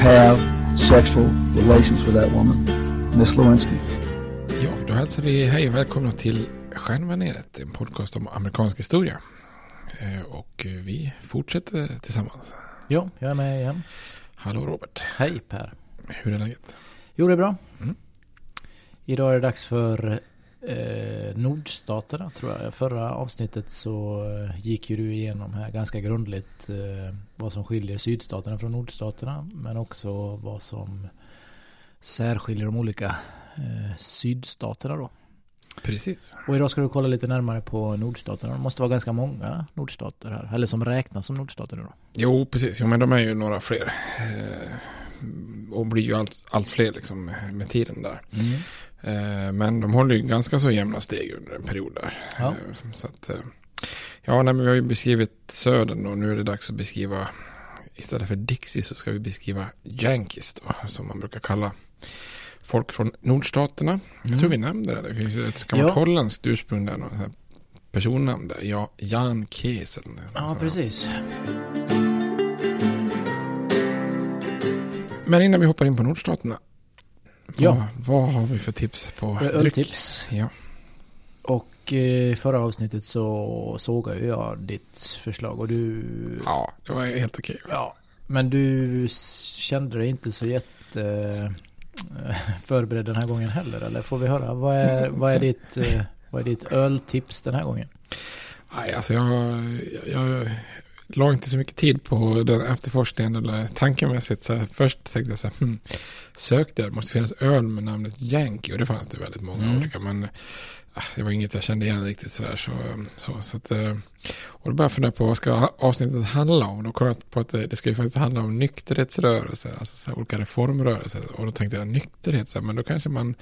have sexual relations with that woman, Miss Lewinsky. Ja, då hälsar vi hej och välkomna till Stjärnbaneret, en podcast om amerikansk historia. Eh, Och vi fortsätter tillsammans. Ja, jag är med igen. Hallå Robert, Hej Per. hur är läget? Jo, det är bra. Mm. Idag är det dags för eh, nordstaterna tror jag. Förra avsnittet så eh, gick ju du igenom här ganska grundligt eh, vad som skiljer sydstaterna från nordstaterna. Men också vad som särskiljer de olika eh, sydstaterna då. Precis. Och idag ska du kolla lite närmare på nordstaterna. Det måste vara ganska många nordstater här. Eller som räknas som nordstater nu då. Jo, precis. Jo, men de är ju några fler. Eh, och blir ju allt, allt fler liksom med tiden där. Mm. Eh, men de håller ju ganska så jämna steg under en period där. Ja. Eh, så att, eh, ja, nej, men vi har ju beskrivit södern och nu är det dags att beskriva, istället för Dixie så ska vi beskriva Yankees då, som man brukar kalla folk från nordstaterna. Jag tror vi nämnde det, det finns ett gammalt Mm. Ja. holländskt ursprung där, något personnamn där, ja, Jan något Ja, precis. Men innan vi hoppar in på nordstaterna, Ja. vad, vad har vi för tips på Eh, dryck? Öltips. Ja. Och eh, i förra avsnittet så såg ju jag ditt förslag och du... ja, det var helt okej. Ja. Men du kände dig inte så jätte eh, förberedd den här gången heller eller? Får vi höra? Vad är, vad är, ditt, eh, vad är ditt öltips den här gången? Nej, alltså jag, jag, la inte så mycket tid på den efterforskningen eller tankemässigt. Så här, först tänkte jag så här, hmm, sökte jag, det måste finnas öl med namnet Yankee och det fanns det väldigt många Mm. olika. Men ah, det var inget jag kände igen riktigt sådär. Så, så, så att, eh, och då började jag fundera på vad ska avsnittet handla om. Då kom jag på att det, det ska ju faktiskt handla om nykterhetsrörelser, alltså så olika reformrörelser. Och då tänkte jag nykterhet, så här, men då kanske man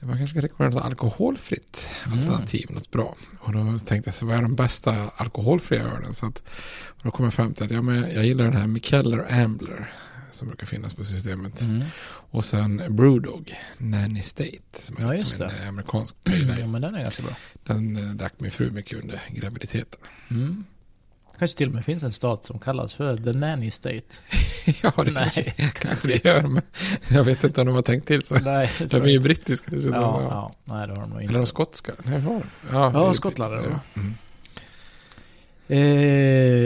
man kanske ska rekommendera något alkoholfritt alternativ, något bra. Och då tänkte jag, så vad är de bästa alkoholfria ölen? Så att, och då kom jag fram till att ja, men jag gillar den här Mikeller Ambler som brukar finnas på systemet. Mm. Och sen Brewdog, Nanny State, som är Ja, som just en amerikansk pale ale. Ja men den är ganska bra. Den eh, drack min fru mycket under graviditeten. Mm. Kanske till och med finns en stat som kallas för The Nanny State. ja, det Nej, kanske, kanske det gör, men jag vet inte om de har tänkt till så. Nej, det De är ju inte. brittiska dessutom. Ja, Ja, ja, nej det har de nog Eller de inte. skotska? Nej, var de? Ja, det är- Skottland är det, va? Mm. Eh,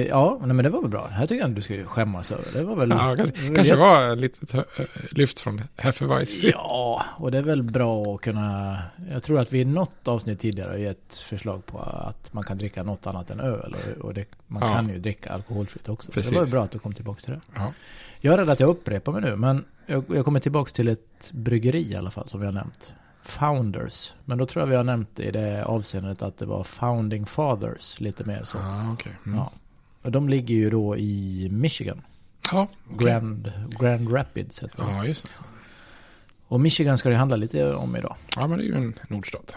ja, nej, men det var väl bra. Här tycker jag inte du ska skämmas över. Det var väl... Ja, kanske, var kanske var lite eh, lyft från Hefeweiss. Ja, och det är väl bra att kunna... Jag tror att vi i något avsnitt tidigare har gett förslag på att man kan dricka något annat än öl. Och, och det, man Ja. kan ju dricka alkoholfritt också. Så Precis. det var bra att du kom tillbaka till det. Ja. Jag är rädd att jag upprepar mig nu, men jag, jag kommer tillbaka till ett bryggeri i alla fall som vi har nämnt. Founders. Men då tror jag vi har nämnt i det avseendet att det var Founding Fathers lite mer så. Ja, okej. Mm. Ja. Och de ligger ju då i Michigan. Ja, okej. Grand, Grand Rapids heter det. Ja, just det. Och Michigan ska det handla lite om idag. Ja, men det är ju en nordstat.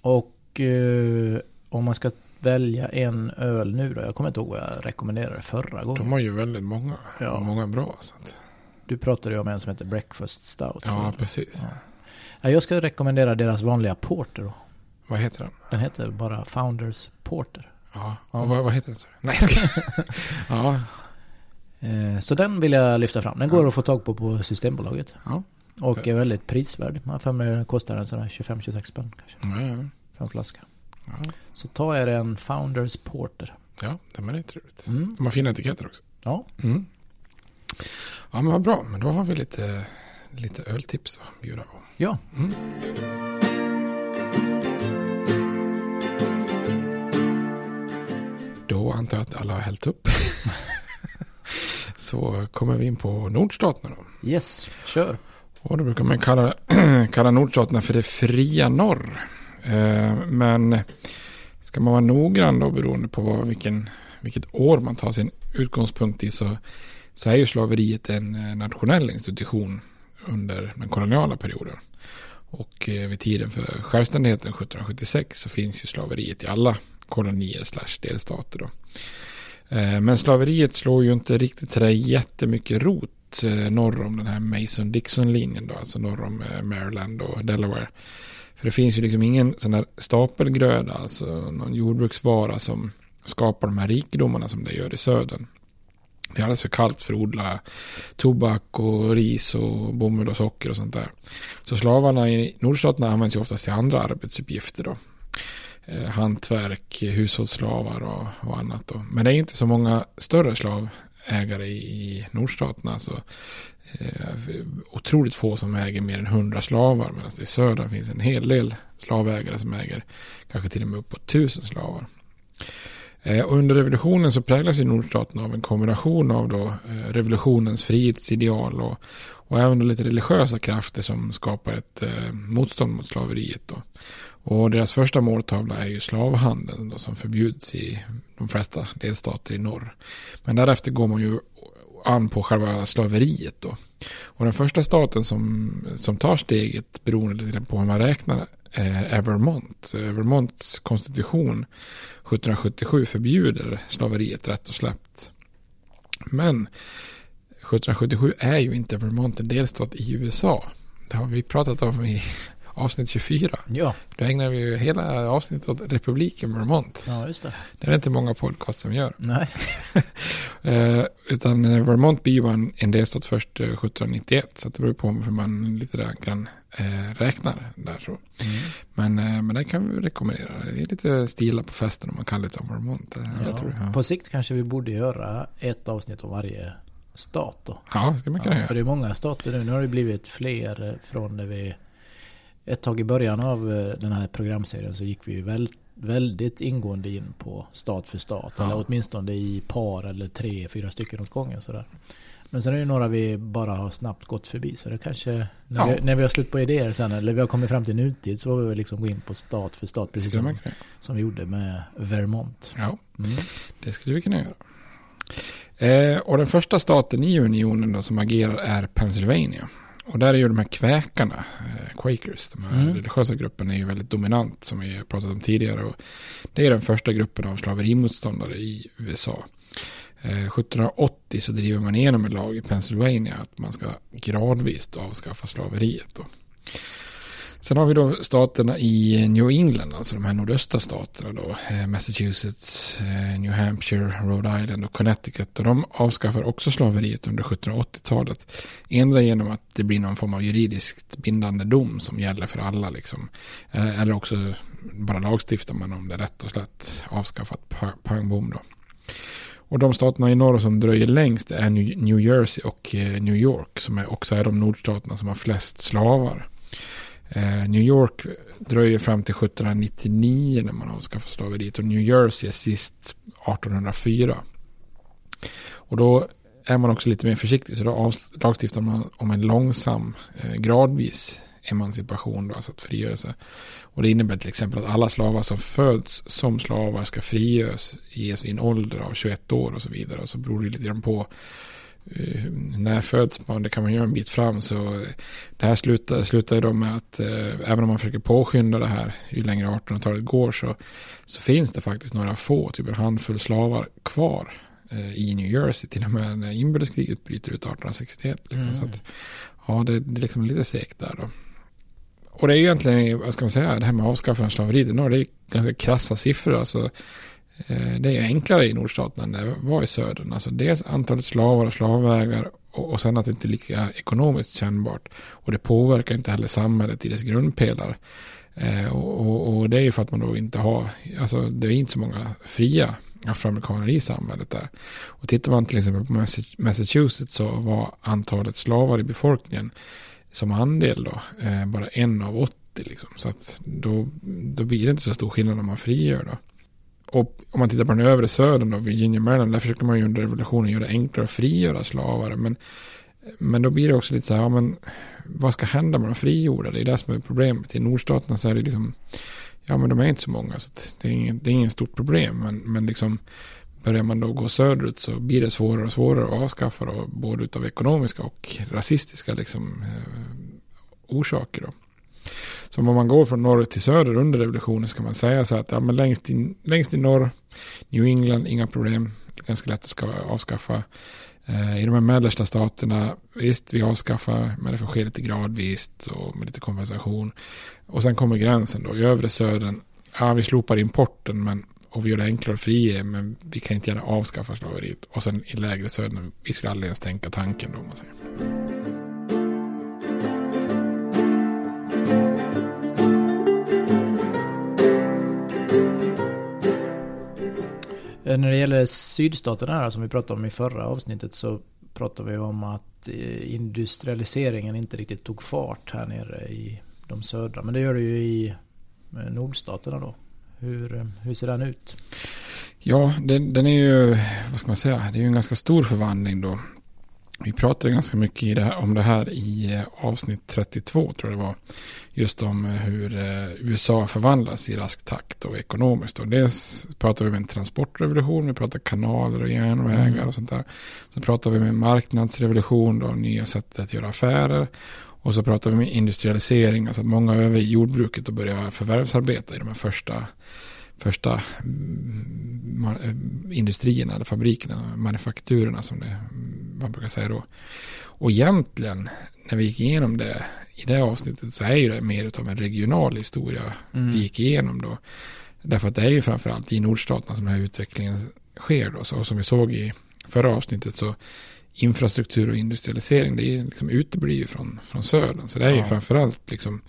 Och eh, om man ska välja en öl nu då. Jag kommer inte ihåg vad jag rekommenderade förra gången. De har ju väldigt många. Ja. Många bra. Så att, Du pratade ju om en som heter Breakfast Stout. ja, precis. Ja. Ja, Jag ska rekommendera deras vanliga porter då. Vad heter den? Den heter bara Founders Porter. Ja, Ja. Vad, vad heter den? Nej, ska... ja, Eh, Så den vill jag lyfta fram. Den går Ja. att få tag på på Systembolaget. Ja. Och är väldigt prisvärd. Man för mig kostar den sådär 25-26 spänn kanske. ja, ja. För en flaska. ja. Så ta er en Founders Porter. ja det är trevligt. Mm. De har fina etiketter också. Ja. Mm. Ja, men vad bra. Men då har vi lite, lite öltips att bjuda på. Ja. Mm. Då antar jag att alla har hällt upp. Så kommer vi in på nordstaterna då. Yes, kör. Och då brukar man kalla, kalla nordstaterna för det fria norr. Eh, Men ska man vara noggrann då beroende på vad, vilken, vilket år man tar sin utgångspunkt i så, så är ju slaveriet en eh, nationell institution under den koloniala perioden. Och eh, vid tiden för självständigheten 1776 så finns ju slaveriet i alla kolonier slash delstater då. Eh, men slaveriet slår ju inte riktigt sådär jättemycket rot eh, norr om den här Mason-Dixon-linjen då, alltså norr om Maryland och Delaware. För det finns ju liksom ingen sån där stapelgröda, alltså någon jordbruksvara som skapar de här rikedomarna som det gör i södern. Det är alldeles för kallt för att odla tobak och ris och bomull och socker och sånt där. Så slavarna i nordstaterna används ju oftast till andra arbetsuppgifter då. Eh, hantverk, hushållsslavar och, och annat då. Men det är inte så många större slavägare i, i nordstaterna. Så, eh, otroligt få som äger mer än 100 slavar. Medan det i södern finns en hel del slavägare som äger kanske till och med uppåt 1000 slavar. Eh, och under revolutionen så präglas ju nordstaterna av en kombination av då, eh, revolutionens frihetsideal och, och även då lite religiösa krafter som skapar ett eh, motstånd mot slaveriet. Då. Och deras första måltavla är ju slavhandeln då, som förbjuds i de flesta delstater i norr. Men därefter går man ju an på själva slaveriet då. Och den första staten som, som tar steget beroende lite på hur man räknar är Vermont. Eh, Vermonts konstitution 1777 förbjuder slaveriet rätt och släppt. Men 1777 är ju inte Vermont en delstat i USA. Det har vi pratat om i avsnitt 24. Ja. Då ägnar vi ju hela avsnittet åt republiken Vermont. Ja, just det. Det är inte många podcast som gör. Nej. Eh, utan eh, Vermont blir ju en, en delstat först eh, 1791. Så att det beror på hur man lite där grann eh, räknar där så. Men, eh, men det kan vi rekommendera. Det är lite stila på festen om man kan lite om Vermont. Ja. Tror, ja. På sikt kanske vi borde göra ett avsnitt om varje stat då. ja, ska man kunna Ja, göra. för det är många stater nu. Nu har det blivit fler eh, från när vi... Ett tag i början av eh, den här programserien så gick vi ju väl, väldigt ingående in på stat för stat. Ja. Eller åtminstone i par eller tre, fyra stycken åt gången sådär. Men sen är det några vi bara har snabbt gått förbi. Så det kanske, när, Ja. vi, när vi har slut på idéer sen, eller vi har kommit fram till nutid, så får vi väl liksom gå in på stat för stat. Precis som, som vi gjorde med Vermont. Ja, Mm. det skulle vi kunna göra. Eh, och den första staten i unionen då som agerar är Pennsylvania. Och där är ju de här kväkarna, eh, Quakers, de här Mm. religiösa grupperna är ju väldigt dominant som vi har pratat om tidigare. Och det är den första gruppen av slaverimotståndare i USA. Eh, 1780 så driver man igenom en lag i Pennsylvania att man ska gradvis avskaffa slaveriet. Då. Sen har vi då staterna i New England, alltså de här nordöstra staterna då, eh, Massachusetts, eh, New Hampshire, Rhode Island och Connecticut. Och de avskaffar också slaveriet under 1780-talet. Endera genom att det blir någon form av juridiskt bindande dom som gäller för alla liksom. Eller också bara lagstiftar man om det rätt och slätt avskaffat pang bom då. Och de staterna i norr som dröjer längst är New Jersey och eh, New York som är också är de nordstaterna som har flest slavar. Eh, New York dröjer fram till 1799 när man avskaffar slaveriet och New Jersey är sist 1804. Och då är man också lite mer försiktig så då lagstiftar man om en långsam, eh, gradvis emancipation, då, alltså att frigörelse. Och det innebär till exempel att alla slavar som föds som slavar ska frigöras, ges vid en ålder av 21 år och så vidare. Och så beror det lite grann på eh, när föds man, det kan man göra en bit fram. Så det här slutar, slutar då med att eh, även om man försöker påskynda det här, ju längre 1800-talet går så, så finns det faktiskt några få, typ en handfull slavar kvar eh, i New Jersey, till och med när inbördeskriget bryter ut 1861. Liksom. Mm. Så att, ja, det, det är liksom lite segt där då. Och det är ju egentligen, vad ska man säga, det här med avskaffande av slaveriet i norr, det är ganska krassa siffror. Alltså, eh, det är enklare i nordstaterna än det var i södern. Alltså dels antalet slavar och slavvägar och, och sen att det inte är lika ekonomiskt kännbart. Och det påverkar inte heller samhället i dess grundpelare. Eh, och, och, och det är ju för att man då inte har, alltså det är inte så många fria afroamerikaner i samhället där. Och tittar man till exempel på Massachusetts så var antalet slavar i befolkningen som andel då eh, bara en av 80 liksom. Så att då, då blir det inte så stor skillnad om man frigör då. Och om man tittar på den övre södern då, Virginia, Maryland, där försöker man ju under revolutionen göra det enklare att frigöra slavar. Men, men då blir det också lite så här, ja, men vad ska hända med de frigjorda? Det är det som är problemet. I nordstaterna så är det liksom, ja men de är inte så många, så det är ingen, det är inget stort problem. Men, men liksom, börjar man då gå söderut så blir det svårare och svårare att avskaffa då, både utav ekonomiska och rasistiska liksom, eh, orsaker. Då. Så om man går från norr till söder under revolutionen så kan man säga så att ja, men längst, in, längst i norr, New England, inga problem, ganska lätt att ska avskaffa. Eh, I de här mellersta staterna, visst vi avskaffar, men det får ske lite gradvis och med lite kompensation. Och sen kommer gränsen då, i övre södern, ja vi slopar importen men, och vi gör det enklare att frige, men vi kan inte gärna avskaffa slaveriet. Och sen i lägre södern, vi skulle aldrig ens tänka tanken då, om man säger. Eh, när det gäller sydstaterna här som vi pratade om i förra avsnittet så pratade vi om att eh, industrialiseringen inte riktigt tog fart här nere i de södra. Men det gör det ju i eh, nordstaterna då. Hur, eh, hur ser den ut? Ja, den, den är ju, vad ska man säga, det är ju en ganska stor förvandling då. Vi pratade ganska mycket i det här, om det här i eh, avsnitt 32 tror jag det var. Just om eh, hur USA förvandlas i rask takt och ekonomiskt. Och dels pratar vi om en transportrevolution, vi pratar kanaler och järnvägar Mm. och sånt där. Så pratar vi med en marknadsrevolution då, nya sätt att göra affärer. Och så pratar vi med industrialisering, alltså att många över jordbruket och börjar förvärvsarbeta i de här första första mm, eh, industrierna eller fabrikerna, manufakturerna som det, man brukar säga då. Och egentligen, när vi gick igenom det i det avsnittet så är ju det mer av en regional historia Mm. vi gick igenom då. Därför att det är ju framförallt i nordstaterna som den här utvecklingen sker då. Så som vi såg i förra avsnittet så infrastruktur och industrialisering det är liksom uteblir ju från, från södern. Så det är ju Ja. framförallt liksom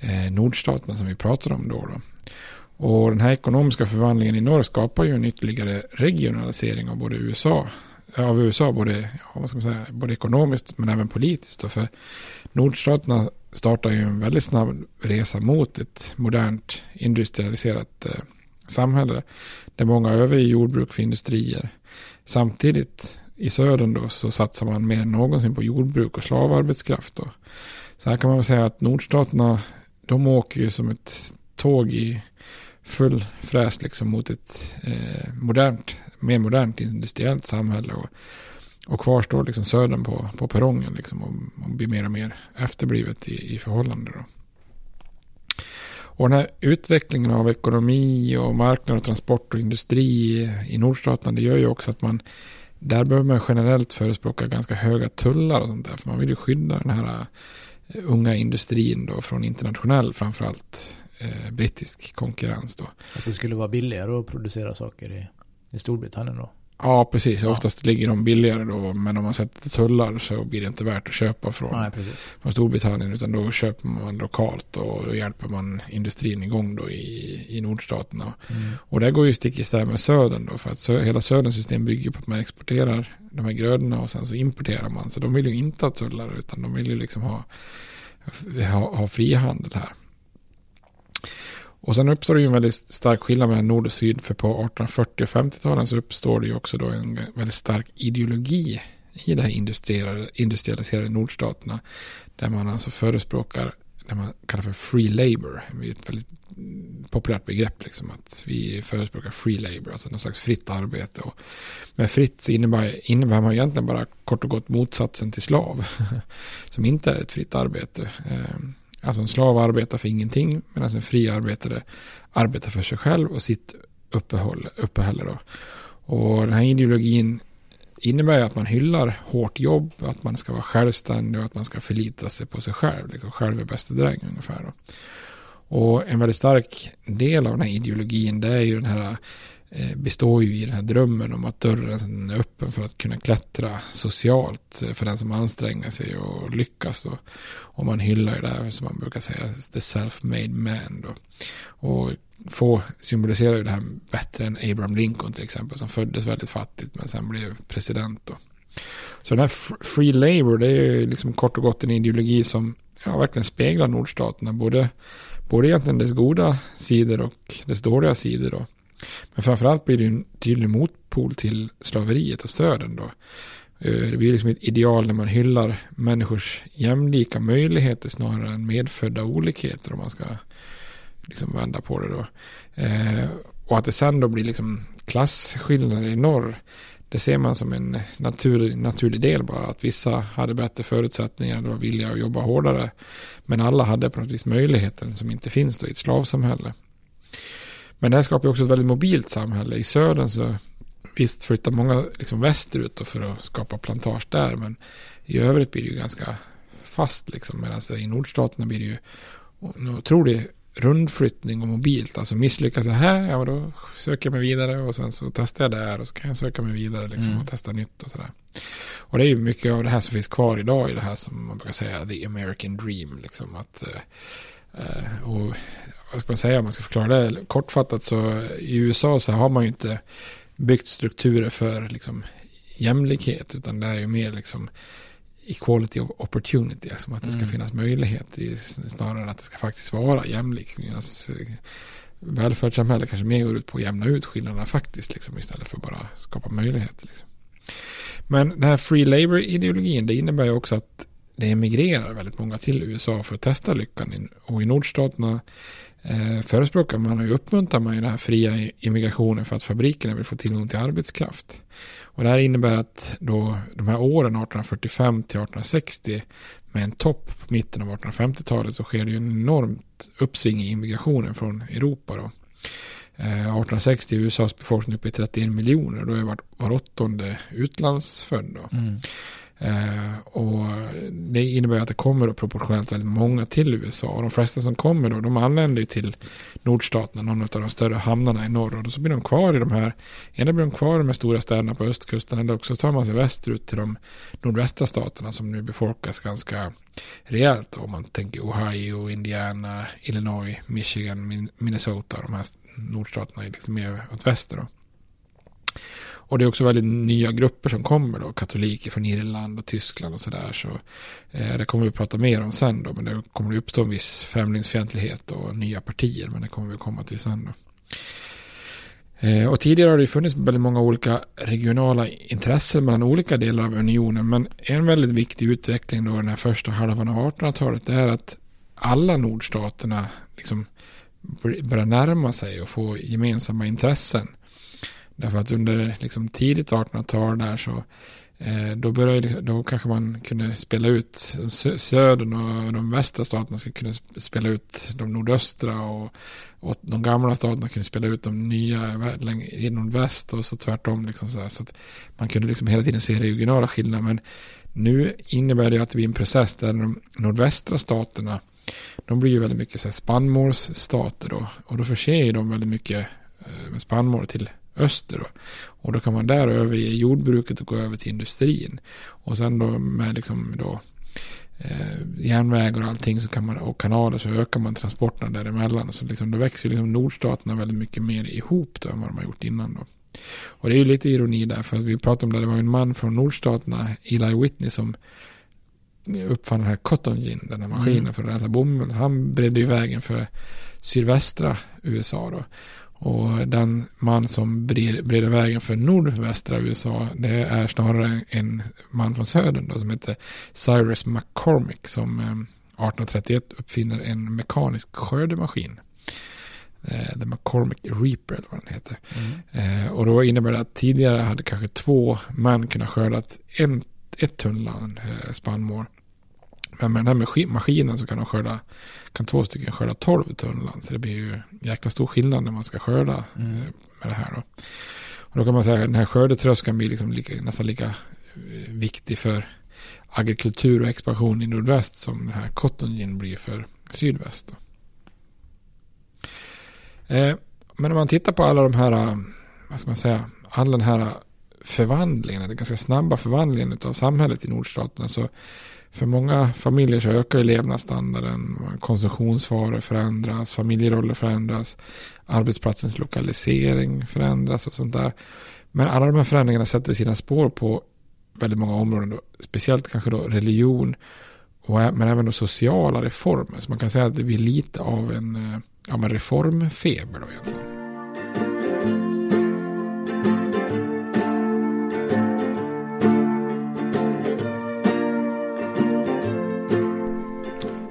eh, nordstaterna som vi pratar om då. då. Och den här ekonomiska förvandlingen i norr skapar ju en ytterligare regionalisering av både USA, av USA både, ja, vad ska man säga, både ekonomiskt men även politiskt. Då, för nordstaterna startar ju en väldigt snabb resa mot ett modernt industrialiserat eh, samhälle. Där många överger jordbruk för industrier. Samtidigt i södern då så satsar man mer än någonsin på jordbruk och slavarbetskraft. Då. Så här kan man väl säga att nordstaterna de åker ju som ett tåg i full fräs liksom mot ett eh, modernt, mer modernt industriellt samhälle. Och, och kvar står liksom södern på, på perrongen liksom och, och blir mer och mer efterblivet i, i förhållande. Då. Och den här utvecklingen av ekonomi och marknad och transport och industri i nordstaterna det gör ju också att man där behöver man generellt förespråka ganska höga tullar och sånt där. För man vill ju skydda den här eh, unga industrin då från internationell framförallt eh, brittisk konkurrens då. Att det skulle vara billigare att producera saker i, i Storbritannien då? Ja, precis. Ja. Oftast ligger de billigare då. Men om man sätter tullar så blir det inte värt att köpa från, Nej, från Storbritannien. Utan då köper man lokalt och hjälper man industrin igång då i, i nordstaterna. Mm. Och det går ju stick i stäv med södern då. För att sö, hela söderns system bygger på att man exporterar de här grödorna och sen så importerar man. Så de vill ju inte ha tullar utan de vill ju liksom ha, ha, ha frihandel här. Och sen uppstår det ju en väldigt stark skillnad mellan nord och syd. För på 1840 och 50-talen så uppstår det ju också då en väldigt stark ideologi i de här industrialiserade nordstaterna. Där man alltså förespråkar det man kallar för free labor. Det är ett väldigt populärt begrepp liksom att vi förespråkar free labor, alltså någon slags fritt arbete. Och med fritt så innebär, innebär man egentligen bara kort och gott motsatsen till slav. som inte är ett fritt arbete. Ehm, Alltså en slav arbetar för ingenting medan en fri arbetare arbetar för sig själv och sitt uppehåll, uppehälle. Då. Och den här ideologin innebär att man hyllar hårt jobb, att man ska vara självständig och att man ska förlita sig på sig själv. Liksom själv är bästa dräng ungefär. Då. Och en väldigt stark del av den här ideologin det är ju den här Eh, består ju i den här drömmen om att dörren är öppen för att kunna klättra socialt eh, för den som anstränger sig och lyckas. Och, och man hyllar ju det här som man brukar säga, the self-made man. Då. Och få symboliserar ju det här bättre än Abraham Lincoln till exempel som föddes väldigt fattigt men sen blev president. Då. Så den här free labor det är ju liksom kort och gott en ideologi som ja, verkligen speglar nordstaterna. Både, både egentligen dess goda sidor och dess dåliga sidor. Då. Men framförallt blir det en tydlig motpol till slaveriet och stöden. då. Eh, det blir liksom ett ideal när man hyllar människors jämlika möjligheter snarare än medfödda olikheter om man ska liksom vända på det då. Eh, och att det sen då blir liksom klasskillnader i norr. Det ser man som en naturlig, naturlig del bara. Att vissa hade bättre förutsättningar och var villiga att jobba hårdare. Men alla hade på något vis möjligheten som inte finns då i ett slavsamhälle. Men det här skapar också ett väldigt mobilt samhälle. I södern så visst flyttar många liksom västerut för att skapa plantage där. Men i övrigt blir det ju ganska fast liksom. Medan i nordstaterna blir det ju en otrolig rundflyttning och mobilt. Alltså misslyckas jag här, ja då söker jag mig vidare och sen så testar jag där och så kan jag söka mig vidare liksom mm. och testa nytt och sådär. Och det är ju mycket av det här som finns kvar idag i det här som man brukar säga the American dream liksom att uh, och vad ska man säga, om man ska förklara det kortfattat så i USA så har man ju inte byggt strukturer för liksom jämlikhet utan det är ju mer liksom equality of opportunity, alltså att det ska mm. finnas möjlighet i, snarare att det ska faktiskt vara jämlikt. Alltså, välfärdssamhället kanske mer går ut på att jämna ut skillnaderna faktiskt liksom, istället för att bara skapa möjligheter. Liksom. Men den här free labor-ideologin det innebär ju också att det emigrerar väldigt många till USA för att testa lyckan. Och i nordstaterna eh, förespråkar man och uppmuntrar man ju den här fria immigrationen för att fabrikerna vill få tillgång till arbetskraft. Och det här innebär att då de här åren 1845 till 1860 med en topp på mitten av 1850-talet så sker det ju en enormt uppsving i immigrationen från Europa då. Eh, 1860 är USAs befolkning uppe i 31 miljoner. Då är var, var åttonde utlandsfödd. Då. Mm. Eh, och det innebär att det kommer då proportionellt väldigt många till USA. Och de flesta som kommer då, de anländer ju till nordstaterna, någon av de större hamnarna i norr. Och då så blir de kvar i de här, ena blir de kvar i de här stora städerna på östkusten, eller också tar man sig västerut till de nordvästra staterna som nu befolkas ganska rejält. Om man tänker Ohio, Indiana, Illinois, Michigan, Minnesota, de här nordstaterna är lite mer åt väster då. Och det är också väldigt nya grupper som kommer då, katoliker från Irland och Tyskland och sådär. Så, eh, det kommer vi att prata mer om sen då, men det kommer att uppstå en viss främlingsfientlighet och nya partier, men det kommer vi komma till sen då. Eh, och tidigare har det funnits väldigt många olika regionala intressen mellan olika delar av unionen. Men en väldigt viktig utveckling då den här första halvan av 1800-talet är att alla nordstaterna liksom börjar närma sig och få gemensamma intressen. Därför att under liksom tidigt 1800-tal där så eh, då, började, liksom, då kanske man kunde spela ut södern och de västra staterna skulle kunna spela ut de nordöstra och, och de gamla staterna kunde spela ut de nya i nordväst och så tvärtom. Liksom så, så att man kunde liksom hela tiden se regionala skillnader. Men nu innebär det att det blir en process där de nordvästra staterna de blir ju väldigt mycket så här spannmålsstater då. Och då förser de väldigt mycket eh, med spannmål till öster. Då. Och då kan man där överge jordbruket och gå över till industrin. Och sen då med liksom då eh, järnvägar och allting så kan man, och kanaler så ökar man transporterna däremellan. Så liksom, då växer liksom nordstaterna väldigt mycket mer ihop då än vad de har gjort innan då. Och det är ju lite ironi där, för att vi pratade om det, det var en man från nordstaterna, Eli Whitney, som uppfann den här cotton gin, den här maskinen mm. för att rensa bomull. Han bredde ju vägen för sydvästra USA då. Och den man som breder vägen för nordvästra USA det är snarare en man från södern då, som heter Cyrus McCormick som 1831 eh, uppfinner en mekanisk skördemaskin. Eh, The McCormick Reaper eller vad den heter. Mm. Eh, och då innebär det att tidigare hade kanske två män kunnat skördat en, ett tunnland spannmål. Men med den här maskinen så kan de skörda, kan två stycken skörda 12 tunnland. Så det blir ju jäkla stor skillnad när man ska skörda mm. Eh, med det här då. Och då kan man säga att den här skördetröskan blir liksom lika, nästan lika eh, viktig för agrikultur och expansion i nordväst som den här cotton gin blir för sydväst. Eh, men om man tittar på alla de här, vad ska man säga, all den här förvandlingen, den ganska snabba förvandlingen av samhället i nordstaterna så för många familjer så ökar levnadsstandarden, konsumtionsvaror förändras, familjeroller förändras, arbetsplatsens lokalisering förändras och sånt där. Men alla de här förändringarna sätter sina spår på väldigt många områden, då, speciellt kanske då religion, och, men även då sociala reformer. Så man kan säga att det blir lite av en, eh, ja, reformfeber då egentligen.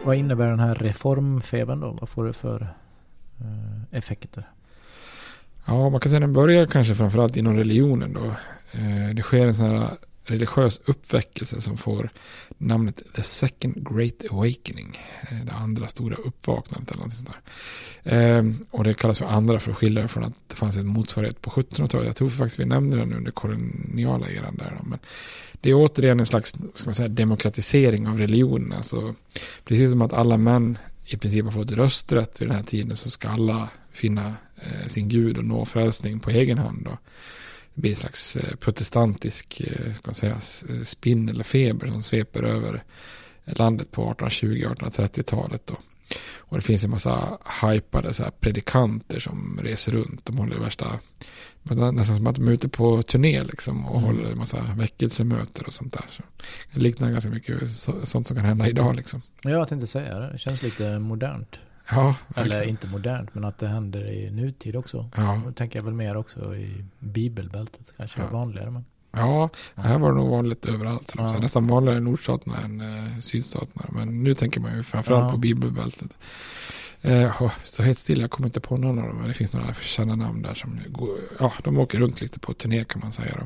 Vad innebär den här reformfebern då? Vad får det för eh, effekter? Ja, man kan säga att den börjar kanske framförallt inom religionen då. Eh, det sker en sån här religiös uppväckelse som får namnet The Second Great Awakening. Eh, det andra stora uppvaknandet eller något sånt där. Eh, och det kallas för andra för att skilja det från att det fanns en motsvarighet på 1700-talet. Jag tror faktiskt vi nämnde den under koloniala eran där. Men det är återigen en slags ska man säga, demokratisering av religionen. Alltså, precis som att alla män i princip har fått rösträtt vid den här tiden så ska alla finna eh, sin gud och nå frälsning på egen hand. Då det blir en slags eh, protestantisk eh, ska man säga, eh, spinn eller feber som sveper över landet på 1820-1830-talet. Och det finns en massa hypade så här predikanter som reser runt. De håller värsta, nästan som att de är ute på turné liksom och mm. håller en massa väckelsemöter och sånt där. Så det liknar ganska mycket sånt som kan hända idag liksom. Ja, jag tänkte säga det. Det känns lite modernt. Ja, Eller inte modernt, men att det händer i nutid också. Ja. Då tänker jag väl mer också i bibelbältet, kanske ja. vanligare. Men... Ja, här var det nog vanligt överallt. Ja. Nästan vanligare i nordstaterna än eh, sydstaterna. Men nu tänker man ju framförallt ja. på bibelbältet. Eh, så helt still, jag kommer inte på någon av dem. Men det finns några kända namn där som går, ja, de åker runt lite på turné kan man säga. Då.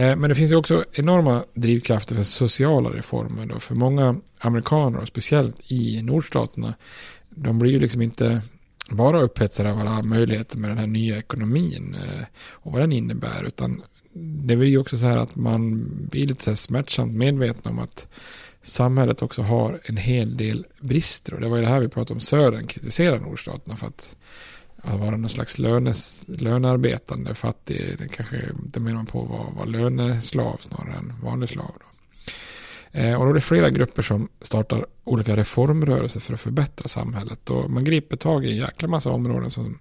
Eh, men det finns ju också enorma drivkrafter för sociala reformer. Då. För många amerikaner, och speciellt i nordstaterna, de blir ju liksom inte bara upphetsade av alla möjligheter med den här nya ekonomin eh, och vad den innebär. Utan det blir ju också så här att man blir lite så här smärtsamt medveten om att samhället också har en hel del brister. Och det var ju det här vi pratade om Södern kritiserar nordstaterna för att, att vara någon slags lönes, lönearbetande fattig. Det kanske det menar man på var, var löneslav snarare än vanlig slav. Då. Eh, och då är det flera grupper som startar olika reformrörelser för att förbättra samhället. Och man griper tag i en jäkla massa områden som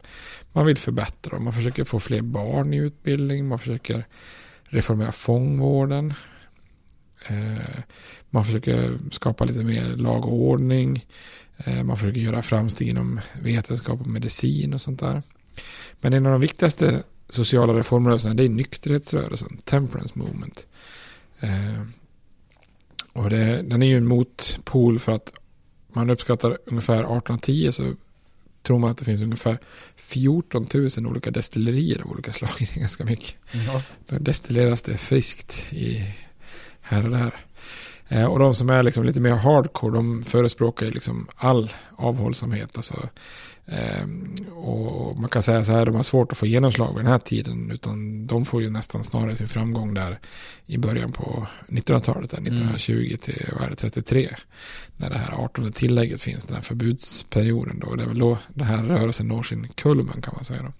man vill förbättra. Man försöker få fler barn i utbildning, man försöker reformera fångvården. Eh, man försöker skapa lite mer lag och ordning. Eh, man försöker göra framsteg inom vetenskap och medicin och sånt där. Men en av de viktigaste sociala reformrörelserna det är nykterhetsrörelsen, temperance movement. Och det, den är ju en motpol för att man uppskattar ungefär 1810 så tror man att det finns ungefär 14 000 olika destillerier av olika slag. Det är ganska mycket. Ja. Då destilleras det friskt i här och där. Eh, och de som är liksom lite mer hardcore, de förespråkar liksom all avhållsamhet. Alltså, och man kan säga så här, de har svårt att få genomslag vid den här tiden. Utan de får ju nästan snarare sin framgång där i början på 1900-talet, 1920 mm. till vad är det, 33. När det här 18 tillägget finns, den här förbudsperioden. Då. Det är väl då den här rörelsen når sin kulmen kan man säga. Då.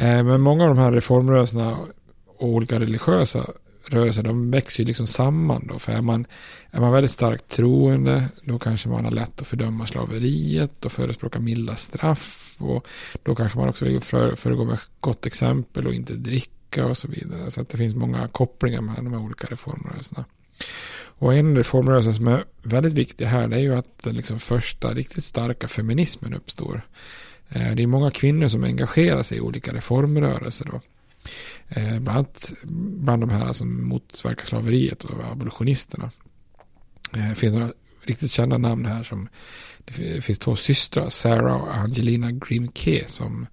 Eh, men många av de här reformrörelserna och olika religiösa rörelser, de växer ju liksom samman då. För är man, är man väldigt starkt troende, då kanske man har lätt att fördöma slaveriet och förespråka milda straff. Och då kanske man också vill för, föregå med gott exempel och inte dricka och så vidare. Så att det finns många kopplingar mellan de här olika reformrörelserna. Och en reformrörelse som är väldigt viktig här, det är ju att den liksom första riktigt starka feminismen uppstår. Eh, det är många kvinnor som engagerar sig i olika reformrörelser då. Eh, bland annat bland de här som motverkar slaveriet och abolitionisterna. Eh, finns några riktigt kända namn här som det finns två systrar, Sarah och Angelina Grimke som,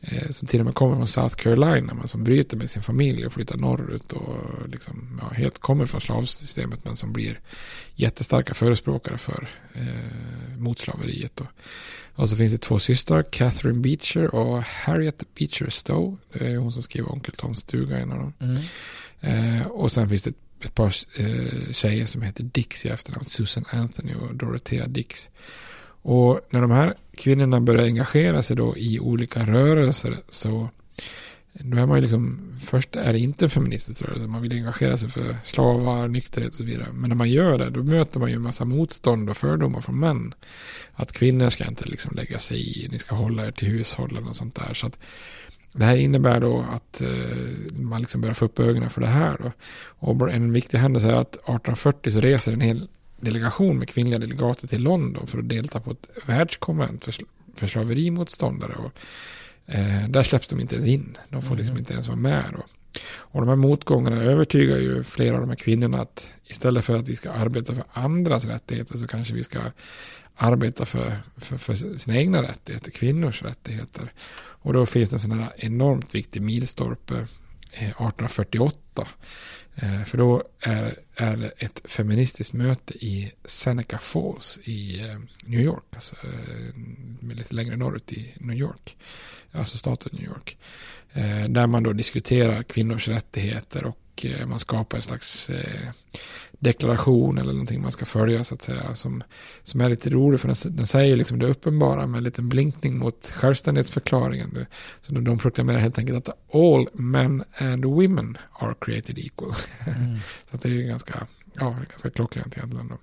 eh, som till och med kommer från South Carolina men som bryter med sin familj och flyttar norrut och liksom, ja, helt kommer från slavsystemet men som blir jättestarka förespråkare för eh, mot slaveriet. Och, och så finns det två systrar, Catherine Beecher och Harriet Beecher Stowe. Det är hon som skriver Onkel Toms stuga, en av dem. Mm. Eh, och sen finns det ett, ett par eh, tjejer som heter Dix i efternamn, Susan Anthony och Dorothea Dix. Och när de här kvinnorna börjar engagera sig då i olika rörelser så då är man ju liksom, först är det inte en feministisk rörelse, man vill engagera sig för slavar, nykterhet och så vidare. Men när man gör det, då möter man ju en massa motstånd och fördomar från män. Att kvinnor ska inte liksom lägga sig i, ni ska hålla er till hushållen och sånt där. Så att det här innebär då att eh, man liksom börjar få upp ögonen för det här. Då. Och en viktig händelse är att 1840 så reser en hel delegation med kvinnliga delegater till London för att delta på ett världskonvent för, för slaverimotståndare. Och Eh, där släpps de inte ens in. De får liksom mm. inte ens vara med. Då. Och de här motgångarna övertygar ju flera av de här kvinnorna att istället för att vi ska arbeta för andras rättigheter så kanske vi ska arbeta för, för, för sina egna rättigheter, kvinnors rättigheter. Och då finns det en sån här enormt viktig milstolpe 1848. Eh, eh, för då är, är det ett feministiskt möte i Seneca Falls i New York. Alltså lite längre norrut i New York alltså staten New York. Eh, där man då diskuterar kvinnors rättigheter och eh, man skapar en slags eh, deklaration eller någonting man ska följa så att säga. Som, som är lite rolig för den, den säger liksom det uppenbara med en liten blinkning mot självständighetsförklaringen. Så de proklamerar helt enkelt att all men and women are created equal. Mm. så det är ju ganska, ja, ganska klockrent egentligen. Då.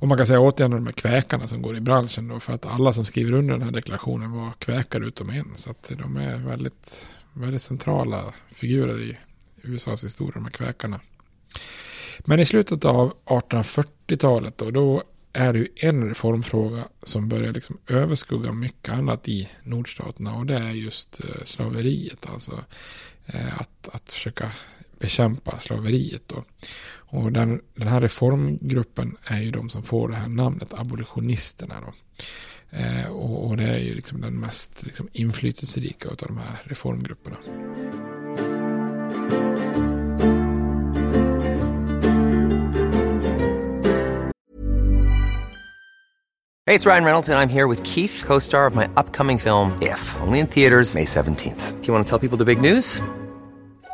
Och man kan säga återigen de här kväkarna som går i branschen då, för att alla som skriver under den här deklarationen var kväkare utom en. Så att de är väldigt, väldigt centrala figurer i USAs historia, de här kväkarna. Men i slutet av 1840-talet då, då är det ju en reformfråga som börjar liksom överskugga mycket annat i nordstaterna och det är just eh, slaveriet. Alltså eh, att, att försöka bekämpa slaveriet. Då. Och den, den här reformgruppen är ju de som får det här namnet abolitionisterna. Då. Eh, och, och, det är ju liksom den mest liksom, inflytelserika av de här reformgrupperna. Hej, det är Ryan Reynolds och jag är här med Keith, co-star of my upcoming film If, only in theaters May 17th. Do you want to tell people the big news?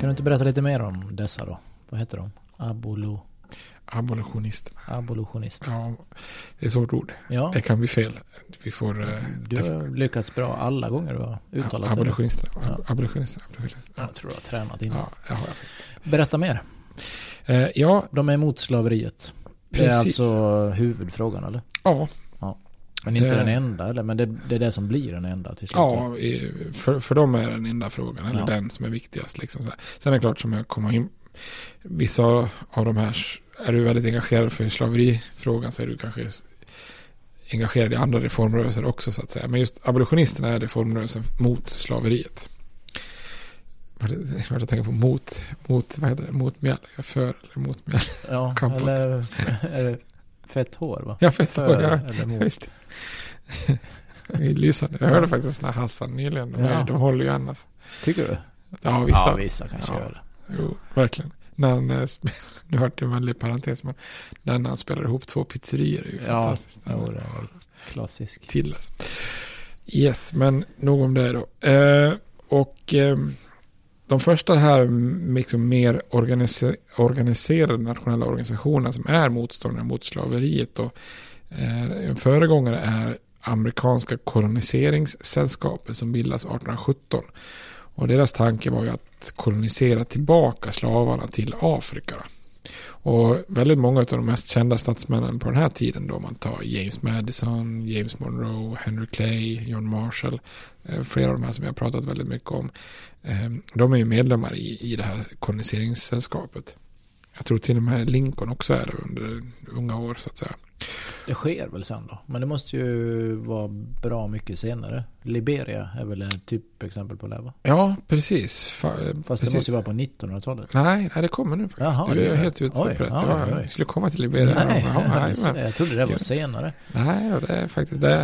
Kan du inte berätta lite mer om dessa då? Vad heter de? Abolo... Abolitionisterna. Abolitionister. Ja, det är ett svårt ord. Ja. Det kan bli fel. Vi får... eh, Du har lyckats bra alla gånger du har uttalat det. Abolitionisterna. Ja. Abolitionisterna. abolitionisterna. Jag tror du har tränat innan. Ja, det har jag. Berätta mer. Eh, ja, De är emot slaveriet. Det är Precis. alltså huvudfrågan eller? ja, Ja. Men inte Det- den enda eller? Men det, det är det som blir den enda till slut. ja i- för, för dem är den enda frågan, eller Ja. den som är viktigast. Liksom så här. Sen är det klart som jag kommer in, vissa av de här, är du väldigt engagerad för slaverifrågan så är du kanske engagerad i andra reformrörelser också så att säga. Men just abolitionisterna är reformrörelsen mot slaveriet. Jag tänker på mot, mot, vad heter det, mot mjäll, för eller mot mjäll. Ja, eller fett hår va? Ja, fett För hår, ja. eller mot. Just det. Lysande. Jag hörde faktiskt den här Hassan nyligen. De, Ja. de håller ju annars. Tycker du? Ja, vissa. Ja, vissa kanske Ja. gör det. Jo, verkligen. När han, eh, nu vart det en väldig parentes, men den när han spelar ihop två pizzerior är ju Ja, fantastiskt. jo, det är väl klassisk. Tillas. Yes, men nog om det då. Eh, och eh, de första här liksom mer organiser organiserade nationella organisationerna som är motståndare mot slaveriet och eh, en föregångare är amerikanska koloniseringssällskapet som bildas 1817. Och deras tanke var ju att kolonisera tillbaka slavarna till Afrika. Och väldigt många av de mest kända statsmännen på den här tiden då man tar James Madison, James Monroe, Henry Clay, John Marshall, eh, flera av de här som jag har pratat väldigt mycket om eh, De är ju medlemmar i, i det här koloniseringssällskapet. Jag tror till och med Lincoln också är det under unga år så att säga. Det sker väl sen då. Men det måste ju vara bra mycket senare. Liberia är väl ett typexempel på det va? Ja, precis. Fa- Fast precis. det måste ju vara på 1900-talet. Nej, nej, det kommer nu faktiskt. Jaha, du är helt ute på rätt. ja, jag skulle komma till Liberia. Nej, Ja, nej, men- jag trodde det var senare. Nej, det är faktiskt det.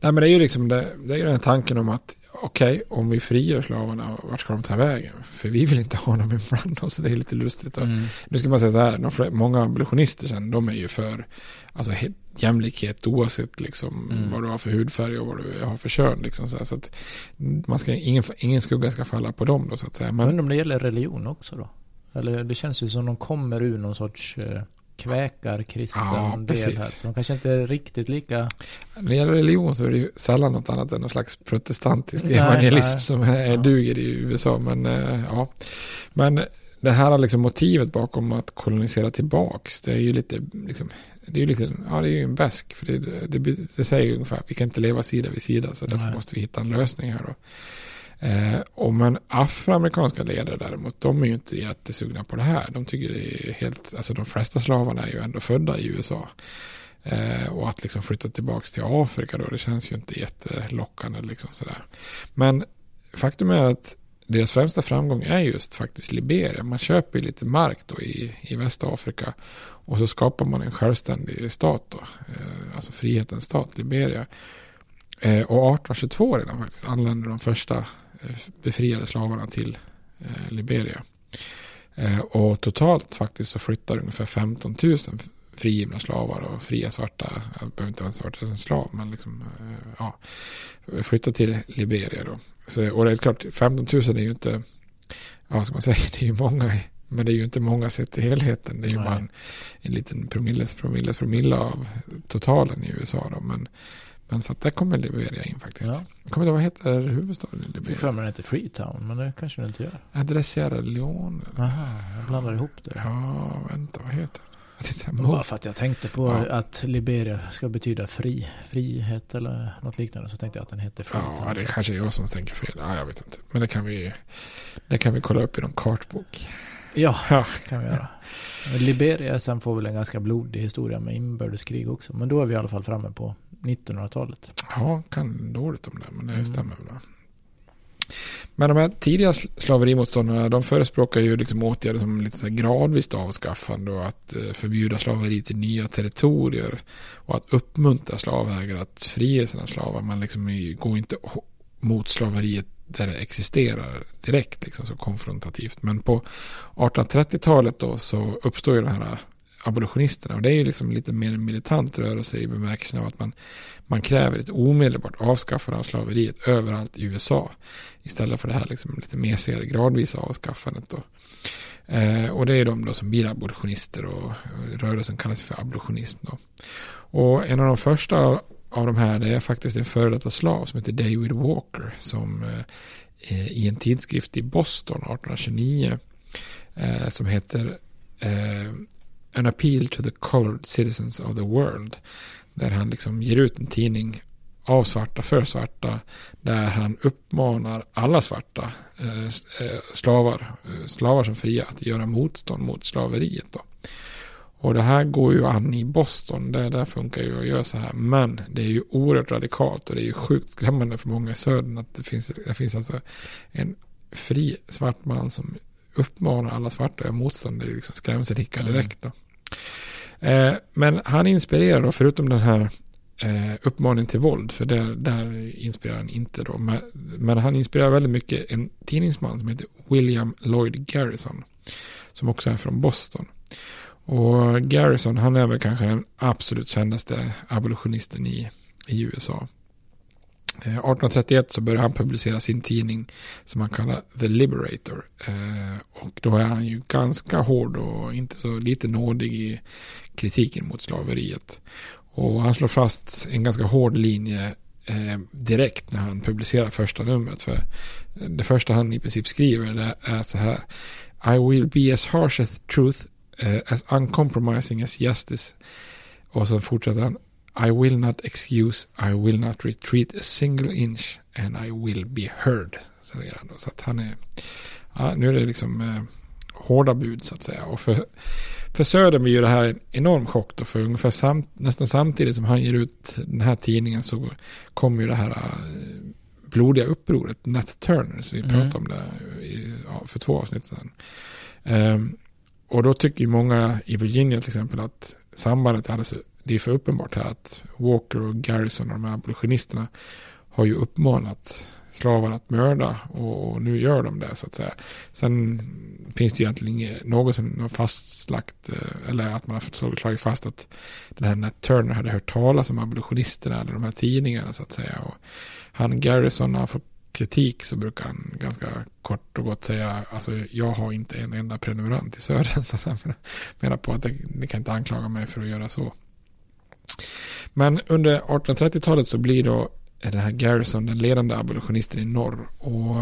Nej, men det är ju liksom det, det är ju den tanken om att okej, om vi frigör slavarna, vart ska de ta vägen? För vi vill inte ha dem ibland oss, det är lite lustigt. Mm. Nu ska man säga så här, många abolitionister sen, de är ju för alltså, he- jämlikhet oavsett liksom, Mm. vad du har för hudfärg och vad du har för kön. Liksom, så, här, så att man ska, ingen, ingen skugga ska falla på dem då så att säga. Men, undrar om det gäller religion också då? Eller det känns ju som de kommer ur någon sorts eh, kväkarkristen Ja, del här. Så de kanske inte är riktigt lika... När det gäller religion så är det ju sällan något annat än någon slags protestantisk Nej, evangelism nej. som är, Ja. duger i USA. Men eh, ja, men det här liksom motivet bakom att kolonisera tillbaks, det är ju lite, liksom, det är ju lite, ja det är ju en bäsk, för det, det, det säger ju ungefär, vi kan inte leva sida vid sida, så därför Nej. måste vi hitta en lösning här då. Eh, och men afroamerikanska ledare däremot, de är ju inte jättesugna på det här. De tycker det är helt, alltså de flesta slavarna är ju ändå födda i USA. Eh, och att liksom flytta tillbaka till Afrika då, det känns ju inte jättelockande liksom sådär. Men faktum är att deras främsta framgång är just faktiskt Liberia. Man köper ju lite mark då i, i Västafrika och så skapar man en självständig stat då, eh, alltså frihetens stat, Liberia. Eh, och 1822 redan faktiskt anländer de första befriade slavarna till eh, Liberia. Eh, och totalt faktiskt så flyttar ungefär 15 000 frigivna slavar och fria svarta, jag behöver inte vara en svart en slav, men liksom, eh, ja, flyttar till Liberia då. Så, och det är klart, 15 000 är ju inte, ja, vad ska man säga, det är ju många, men det är ju inte många sett till helheten. Det är ju Nej. bara en, en liten promilles, promilles, promille av totalen i USA då. Men, Men så att där kommer Liberia in faktiskt. Ja. Jag kommer ihåg vad heter huvudstaden i Jag Liberia? för mig heter Freetown, men det kanske den inte gör. Är Sierra Leone? Aha, jag blandar ihop det. Ja, vänta, vad heter? Jag här, Bara för att jag tänkte på Ja. att Liberia ska betyda fri, frihet eller något liknande så tänkte jag att den heter Freetown. Ja, det kanske är jag som tänker fel. Ja, jag vet inte. Men det kan vi, det kan vi kolla upp i någon kartbok. Ja, Ja. kan vi göra. Liberia sen får väl en ganska blodig historia med inbördeskrig också. Men då är vi i alla fall framme på 1900-talet. Ja, kan dåligt om det, men det Mm. stämmer väl. Men de här tidiga sl- slaverimotståndarna, de förespråkar ju liksom åtgärder som lite så här gradvis avskaffande och att eh, förbjuda slaveri till nya territorier och att uppmuntra slavägare att frige sina slavar. Man liksom går inte mot slaveriet där det existerar direkt, liksom så konfrontativt. Men på 1830-talet då så uppstår ju den här abolitionisterna och det är ju liksom lite mer en militant rörelse i bemärkelsen av att man, man kräver ett omedelbart avskaffande av slaveriet överallt i USA istället för det här liksom lite mesigare gradvisa avskaffandet då. Eh, och det är de då som blir abolitionister och, och rörelsen kallas för abolitionism då. Och en av de första av de här det är faktiskt en före detta slav som heter David Walker som eh, eh i en tidskrift i Boston 1829 eh, som heter eh, An Appeal to the Colored Citizens of the World där han liksom ger ut en tidning av svarta för svarta där han uppmanar alla svarta eh, eh slavar, eh, slavar som fria att göra motstånd mot slaveriet då. Och det här går ju an i Boston, där, där funkar ju att göra så här. Men det är ju oerhört radikalt och det är ju sjukt skrämmande för många i södern att det finns, det finns alltså en fri svart man som uppmanar alla svarta att göra motstånd. Det är liksom skrämselhicka direkt då. Eh, men han inspirerar då, förutom den här eh, uppmaningen till våld, för där, där inspirerar han inte då. Men, men han inspirerar väldigt mycket en tidningsman som heter William Lloyd Garrison, som också är från Boston. Och Garrison, han är väl kanske den absolut kändaste abolitionisten i, i USA. 1831 eh, så började han publicera sin tidning som han kallar The Liberator. Eh, och då är han ju ganska hård och inte så lite nådig i kritiken mot slaveriet. Och han slår fast en ganska hård linje eh, direkt när han publicerar första numret. För det första han i princip skriver det är så här. I will be as harsh as truth, eh, as uncompromising as justice. Och så fortsätter han. I will not excuse, I will not retreat a single inch and I will be heard. Säger han. Så att han är, ja, nu är det liksom eh, hårda bud så att säga. Och för, för Södern blir ju det här en enorm chock då. För ungefär sam, nästan samtidigt som han ger ut den här tidningen så kommer ju det här eh, blodiga upproret, Nat Turner, så vi Mm. pratade om det i, ja, för två avsnitt sedan. Ehm, och då tycker ju många i Virginia till exempel att sambandet är alldeles, det är för uppenbart här att Walker och Garrison och de här abolitionisterna har ju uppmanat slavar att mörda och, nu gör de det så att säga. Sen finns det ju egentligen inget, någonsin fastlagt eh, eller att man har slagit slagit fast att den här Nat Turner hade hört talas om abolitionisterna eller de här tidningarna så att säga. Och han Garrison har fått kritik så brukar han ganska kort och gott säga alltså jag har inte en enda prenumerant i Södern så han menar på att det, ni kan inte anklaga mig för att göra så. Men under 1830-talet så blir då den här Garrison den ledande abolitionisten i norr och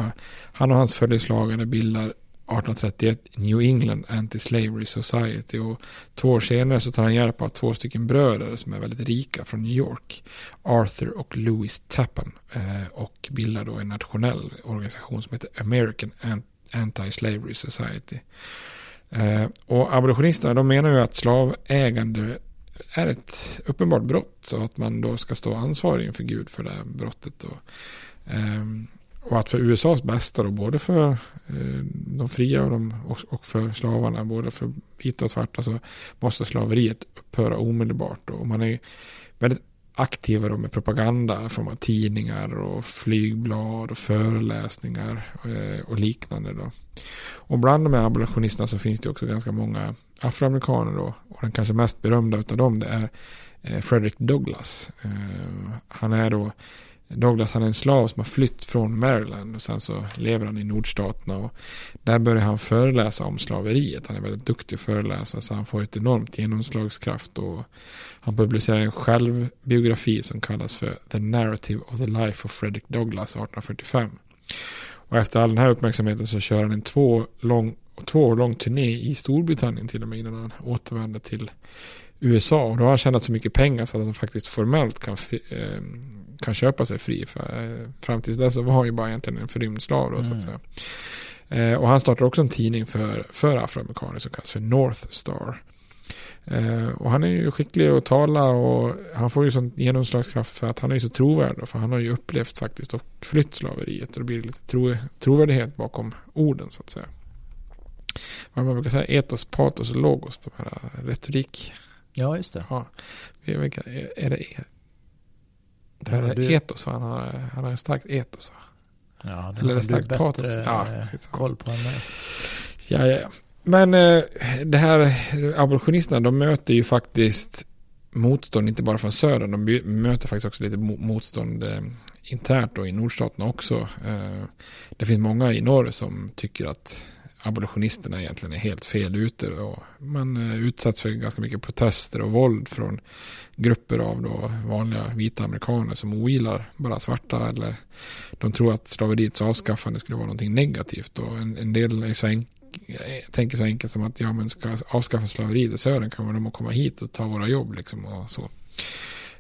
han och hans följeslagare bildar 1831 New England Anti-Slavery Society och två år senare så tar han hjälp av två stycken bröder som är väldigt rika från New York. Arthur och Louis Tappan eh, och bildar då en nationell organisation som heter American Anti-Slavery Society. Eh, och abolitionisterna de menar ju att slavägande är ett uppenbart brott så att man då ska stå ansvarig inför Gud för det här brottet. Och, och att för USAs bästa då, både för eh, de fria och, de, och, och för slavarna, både för vita och svarta, så måste slaveriet upphöra omedelbart. Och man är väldigt aktiva då med propaganda form av tidningar och flygblad och föreläsningar eh, och liknande. Då. Och bland de här abolitionisterna så finns det också ganska många afroamerikaner då. Och den kanske mest berömda av dem det är eh, Frederick Douglass. Eh, han är då Douglas han är en slav som har flytt från Maryland och sen så lever han i nordstaterna och där börjar han föreläsa om slaveriet. Han är väldigt duktig att föreläsa så han får ett enormt genomslagskraft och han publicerar en självbiografi som kallas för The Narrative of the Life of Frederick Douglass 1845. Och efter all den här uppmärksamheten så kör han en två, lång, två år lång turné i Storbritannien till och med innan han återvänder till USA. Och då har han tjänat så mycket pengar så att han faktiskt formellt kan, eh, kan köpa sig fri. För, eh, fram tills dess så var han ju bara egentligen en förrymd slav då, mm. så att mm. säga. Eh, och han startar också en tidning för, för afroamerikaner som kallas för North Star. Eh, och han är ju skicklig att tala och han får ju sån genomslagskraft för att han är ju så trovärdig. För han har ju upplevt faktiskt och flytt slaveriet. Och det blir lite tro, trovärdighet bakom orden så att säga. Vad man brukar säga, etos, patos och logos, de här retorik. Ja, just det. Ja. Är det, e- det här är du... etos, va? han har, han har starkt etos. Va? Ja, det Eller det starkt patos? Ja, koll på än Ja, ja, ja. Men eh, det här abolitionisterna, de möter ju faktiskt motstånd, inte bara från söder, de möter faktiskt också lite motstånd eh, internt då i nordstaterna också. Eh, det finns många i norr som tycker att abolitionisterna egentligen är helt fel ute och man eh, utsätts för ganska mycket protester och våld från grupper av då vanliga vita amerikaner som ogillar bara svarta eller de tror att slaveriets avskaffande skulle vara någonting negativt och en, en del är så enkelt jag tänker så enkelt som att ja, men ska avskaffa slaveriet i södern kan de komma hit och ta våra jobb liksom och så.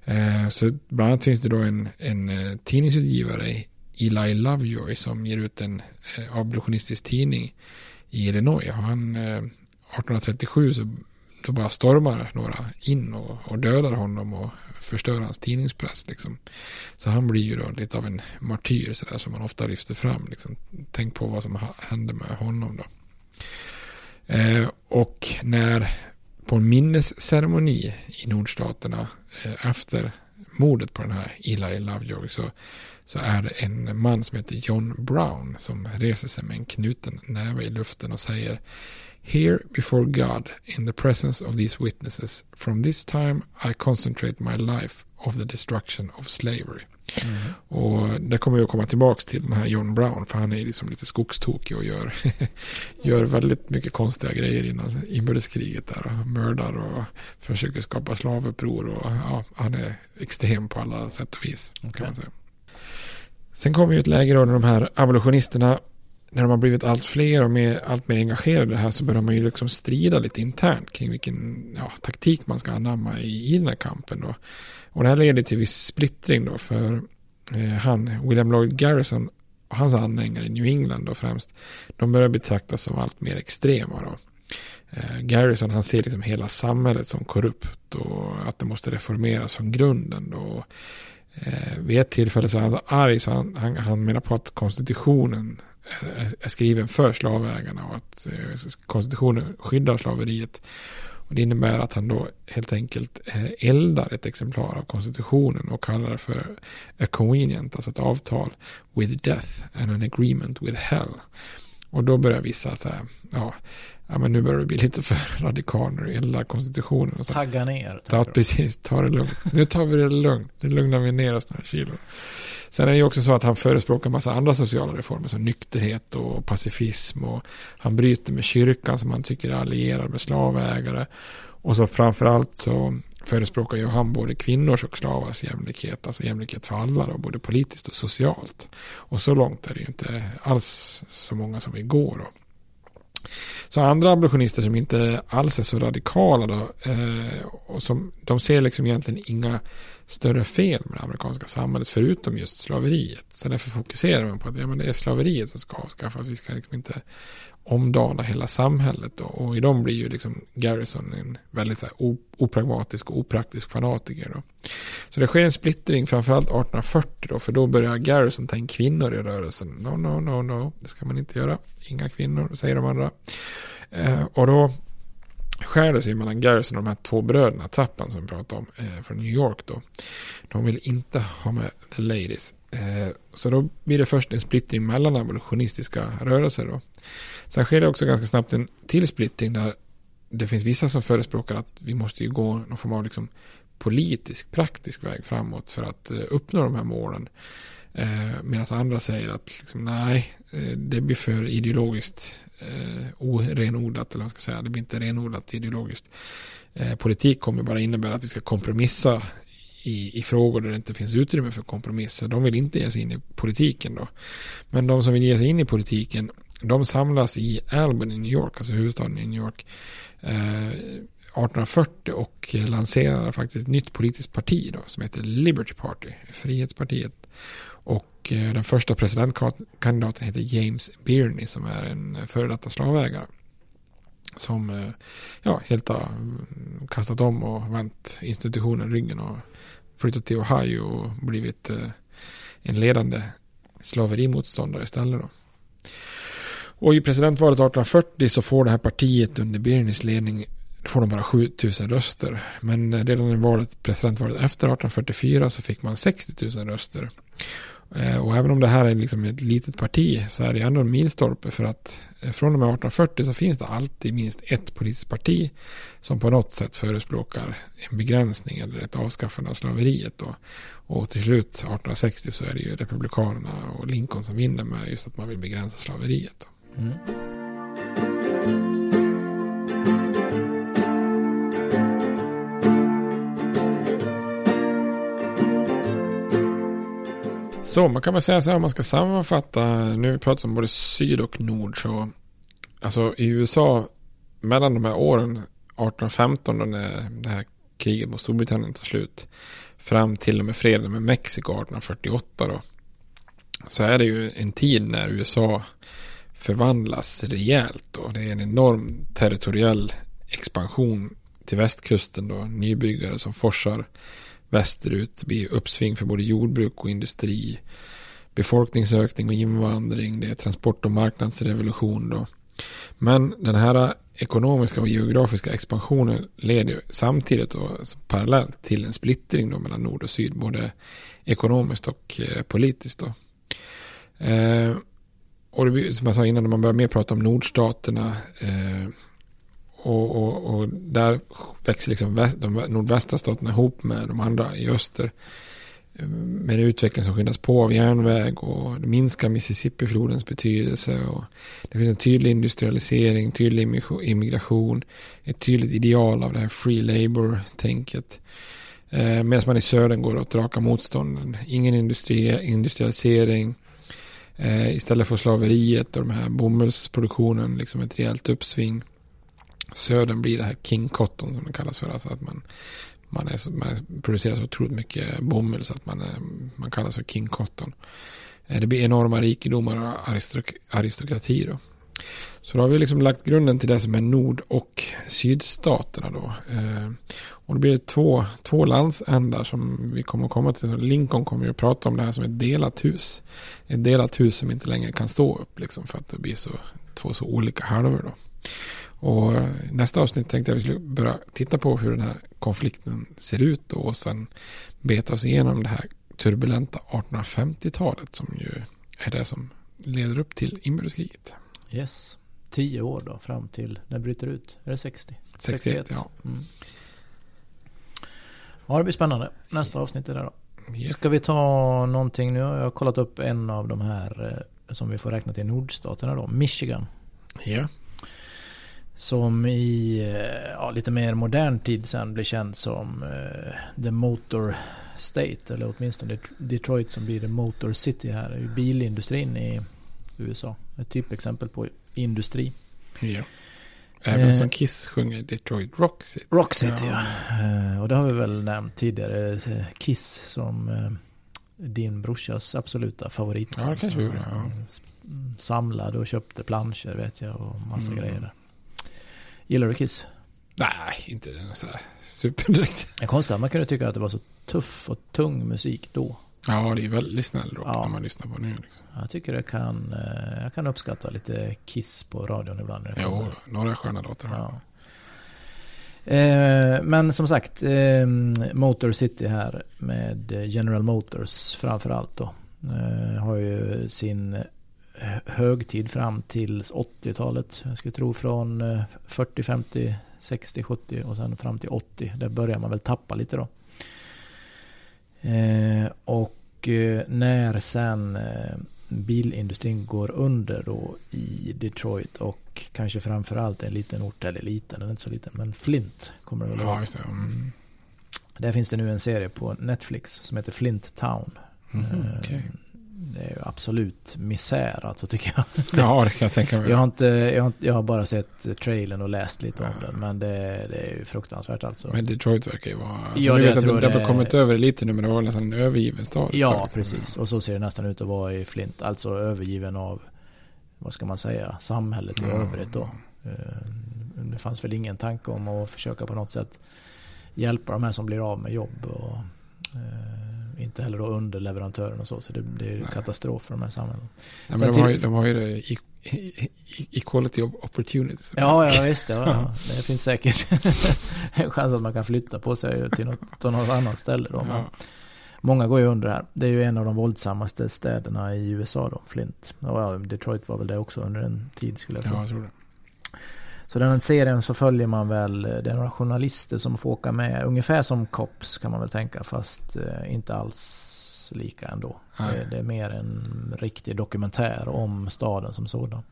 Eh, så bland annat finns det då en, en eh, tidningsutgivare, Eli Lovejoy, som ger ut en eh, abolitionistisk tidning i Illinois. Han, eh, 1837 så då bara stormar några in och, och dödar honom och förstör hans tidningspress. Liksom. Så han blir ju då lite av en martyr sådär som man ofta lyfter fram. Liksom. Tänk på vad som hände med honom då. Eh, och när på en minnesceremoni i nordstaterna eh, efter mordet på den här Eli Lovejoy så, så är det en man som heter John Brown som reser sig med en knuten näve i luften och säger Here before God in the presence of these witnesses from this time I concentrate my life of the destruction of slavery. Mm. Och det kommer jag att komma tillbaka till den här John Brown. För han är liksom lite skogstokig och gör, gör väldigt mycket konstiga grejer innan inbördeskriget där. Och mördar och försöker skapa slavuppror. Och ja, han är extrem på alla sätt och vis. Okay. Kan man säga. Sen kommer ju ett läge då när de här abolitionisterna när de har blivit allt fler och mer, allt mer engagerade i det här så börjar man ju liksom strida lite internt kring vilken ja, taktik man ska anamma i, i den här kampen. Då. Och det här leder till viss splittring då för eh, han, William Lloyd Garrison och hans anhängare i New England då främst, de börjar betraktas som allt mer extrema då. Eh, Garrison han ser liksom hela samhället som korrupt och att det måste reformeras från grunden då. Eh, vid ett tillfälle så är han så arg så han, han, han menar på att konstitutionen är skriven för slavägarna och att eh, konstitutionen skyddar slaveriet. Och det innebär att han då helt enkelt eh, eldar ett exemplar av konstitutionen och kallar det för a convenient, alltså ett avtal with death and an agreement with hell. Och då börjar vissa säga, ja, ja men nu börjar det bli lite för radikal när du eldar konstitutionen. Och så. Tagga ner. Ta, precis, ta det lugnt. Nu tar vi det lugnt. Nu lugnar vi ner oss några kilo. Sen är det ju också så att han förespråkar en massa andra sociala reformer som nykterhet och pacifism och han bryter med kyrkan som han tycker är allierad med slavägare. Och så framförallt så förespråkar ju han både kvinnors och slavars jämlikhet, alltså jämlikhet för alla då, både politiskt och socialt. Och så långt är det ju inte alls så många som igår då. Så andra abolitionister som inte alls är så radikala då, eh, och som, de ser liksom egentligen inga större fel med det amerikanska samhället förutom just slaveriet. Så därför fokuserar man på att ja, men det är slaveriet som ska avskaffas. Vi ska liksom inte omdana hela samhället. Då. Och i dem blir ju liksom Garrison en väldigt så här, opragmatisk och opraktisk fanatiker. Då. Så det sker en splittring framförallt 1840 då, för då börjar Garrison ta in kvinnor i rörelsen. No, no, no, no, det ska man inte göra. Inga kvinnor, säger de andra. Eh, och då skär det sig mellan Garrison och de här två bröderna, Tappan som vi pratade om, eh, från New York då. De vill inte ha med the ladies. Eh, så då blir det först en splittring mellan abolitionistiska rörelser då. Sen sker det också ganska snabbt en till splittring där det finns vissa som förespråkar att vi måste ju gå någon form av liksom politisk, praktisk väg framåt för att eh, uppnå de här målen. Eh, Medan andra säger att liksom, nej, eh, det blir för ideologiskt eh, orenodlat, eller vad man ska säga, det blir inte renodlat ideologiskt. Eh, politik kommer bara innebära att vi ska kompromissa i, i frågor där det inte finns utrymme för kompromisser. De vill inte ge sig in i politiken då. Men de som vill ge sig in i politiken, de samlas i Albany i New York, alltså huvudstaden i New York. Eh, 1840 och lanserar faktiskt ett nytt politiskt parti då, som heter Liberty Party, Frihetspartiet. Och eh, den första presidentkandidaten heter James Birney som är en före detta slavägare. Som eh, ja, helt har mm, kastat om och vänt institutionen ryggen och flyttat till Ohio och blivit eh, en ledande slaverimotståndare istället. Då. Och i presidentvalet 1840 så får det här partiet under Birneys ledning får de bara 7000 röster. Men redan i valet, presidentvalet efter 1844 så fick man 60 000 röster. Eh, och även om det här är liksom ett litet parti så är det ändå en milstolpe för att eh, från och med 1840 så finns det alltid minst ett politiskt parti som på något sätt förespråkar en begränsning eller ett avskaffande av slaveriet. Och, och till slut 1860 så är det ju Republikanerna och Lincoln som vinner med just att man vill begränsa slaveriet. Mm. Så man kan väl säga så här om man ska sammanfatta. Nu vi pratar om både syd och nord. Så, alltså i USA mellan de här åren 1815 då när det här kriget mot Storbritannien tar slut. Fram till och med freden med Mexiko 1848 då. Så är det ju en tid när USA förvandlas rejält. Då. Det är en enorm territoriell expansion till västkusten då. Nybyggare som forsar västerut. Det blir uppsving för både jordbruk och industri. Befolkningsökning och invandring. Det är transport och marknadsrevolution då. Men den här ekonomiska och geografiska expansionen leder samtidigt och parallellt till en splittring då mellan nord och syd. Både ekonomiskt och eh, politiskt då. Eh, och det blir, som jag sa innan, när man börjar mer prata om nordstaterna eh, och, och, och, där växer liksom väst, de nordvästra staterna ihop med de andra i öster. Eh, med en utveckling som skyndas på av järnväg och det minskar Mississippiflodens betydelse. Och det finns en tydlig industrialisering, tydlig immigration, ett tydligt ideal av det här free labor-tänket. Eh, medan man i södern går åt raka motstånden. Ingen industri, industrialisering. Eh, istället för slaveriet och de här bomullsproduktionen, liksom ett rejält uppsving södern blir det här King Cotton som det kallas för. Alltså att man, man, är, man producerar så otroligt mycket bomull så att man, är, man kallas för King Cotton. Eh, det blir enorma rikedomar och aristok aristokrati då. Så då har vi liksom lagt grunden till det som är nord och sydstaterna då. Eh, och då blir det två, två landsändar som vi kommer att komma till. Lincoln kommer att prata om det här som ett delat hus. Ett delat hus som inte längre kan stå upp liksom för att det blir så, två så olika halvor då. Och nästa avsnitt tänkte jag att vi skulle börja titta på hur den här konflikten ser ut och sen beta oss igenom det här turbulenta 1850-talet som ju är det som leder upp till inbördeskriget. Yes, tio år då fram till när det bryter ut. Är det 60? 61, 61. ja. Mm. Ja, det blir spännande. Nästa avsnitt är det då. Yes. Ska vi ta någonting nu? Jag har kollat upp en av de här eh, som vi får räkna till nordstaterna då. Michigan. Ja. Som i eh, ja, lite mer modern tid sen blev känd som uh, The Motor State. Eller åtminstone Detroit som blir The Motor City här. i bilindustrin i USA. Ett typexempel på industri. Ja. Även eh, som Kiss sjunger Detroit Rock City. Rock City ja. ja. Eh, och det har vi väl nämnt tidigare. Kiss som eh, din brorsas absoluta favorit. Ja det kanske vi gjorde. Ja. Samlade och köpte planscher vet jag och massa mm. grejer. Gillar du Kiss? Nej, inte sådär superdirekt. Det är konstigt att man kunde tycka att det var så tuff och tung musik då. Ja, det är väldigt snäll rock ja. när man lyssnar på nu. Liksom. Jag tycker det kan, eh, jag kan uppskatta lite Kiss på radion ibland. Jo, några sköna låtar. Ja. Eh, men som sagt, eh, Motor City här med General Motors framförallt då. Eh, har ju sin högtid fram till 80-talet. Jag skulle tro från 40, 50, 60, 70 och sen fram till 80. Där börjar man väl tappa lite då. Eh, och eh, när sen eh, bilindustrin går under då i Detroit och kanske framförallt en liten ort, eller liten, den är inte så liten, men Flint kommer det väl Ja, det. Mm. Där finns det nu en serie på Netflix som heter Flint Town. Eh, okej. Det är ju absolut misär alltså tycker jag. Ja, det kan jag tänka mig. Jag har, inte, jag, har, jag har bara sett trailern och läst lite om den. Men det, det är ju fruktansvärt alltså. Men Detroit verkar ju vara... Alltså, Ja, det vet jag tror att det har kommit över lite nu, men det var nästan en övergiven stad. Ja, precis. Och så ser det nästan ut att vara i Flint. Alltså övergiven av, vad ska man säga, samhället i Ja. övrigt då. Eh, Det fanns väl ingen tanke om att försöka på något sätt hjälpa de här som blir av med jobb. Och, eh, inte heller då underleverantören och så. Så det, det är ju katastrof för de här samhällen. Ja, Sen men de, har ju, de har ju det i, i, equality of opportunities. Ja, ja visst. Ja, ja. Det finns säkert en chans att man kan flytta på sig till något, till något annat ställe. Då. Ja. Många går ju under här. Det är ju en av de våldsammaste städerna i USA då, Flint. Och ja, Detroit var väl det också under en tid skulle jag tro. Ja, jag tror det. Så den här serien så följer man väl, eh, det är några journalister som får åka med. Ungefär som Cops kan man väl tänka, fast eh, inte alls lika ändå. Det, det är mer en riktig dokumentär om staden som sådan.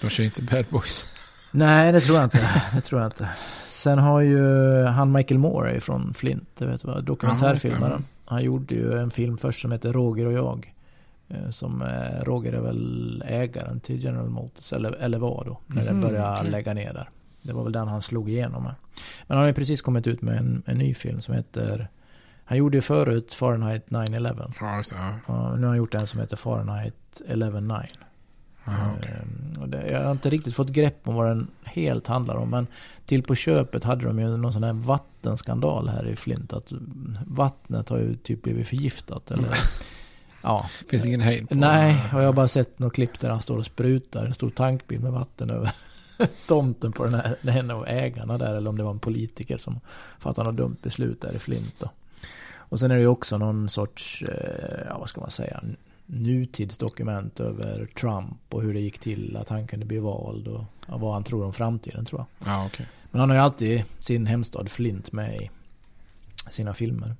De kör inte Bad Boys. Nej, det tror jag inte. Det tror jag inte. Sen har ju han Michael Moore från Flint, du vet vad, dokumentärfilmaren. Han gjorde ju en film först som heter Roger och jag. Eh, Som eh, Roger är väl ägaren till General Motors, eller, eller var då, när Mhm, det började okej. lägga ner där. Det var väl den han slog igenom med. Men han har ju precis kommit ut med en, en ny film som heter han gjorde ju förut Fahrenheit 9-11. Ja, just det. Ja. Nu har han gjort en som heter Fahrenheit 11-9. Aha, okej. Ehm, och det, jag har inte riktigt fått grepp om vad den helt handlar om. Men till på köpet hade de ju någon sån här vattenskandal här i Flint. Att vattnet har ju typ blivit förgiftat. Eller, ja. Finns ingen hejd på. Nej, och jag har bara sett något klipp där han står och sprutar en stor tankbil med vatten över tomten på den här, den av ägarna där. Eller om det var en politiker som fattade något dumt beslut där i Flint då. Och sen är det ju också någon sorts, eh, ja vad ska man säga, nutidsdokument över Trump och hur det gick till att han kunde bli vald och ja, vad han tror om framtiden tror jag. Ja, okej. Men han har ju alltid sin hemstad Flint med i sina filmer.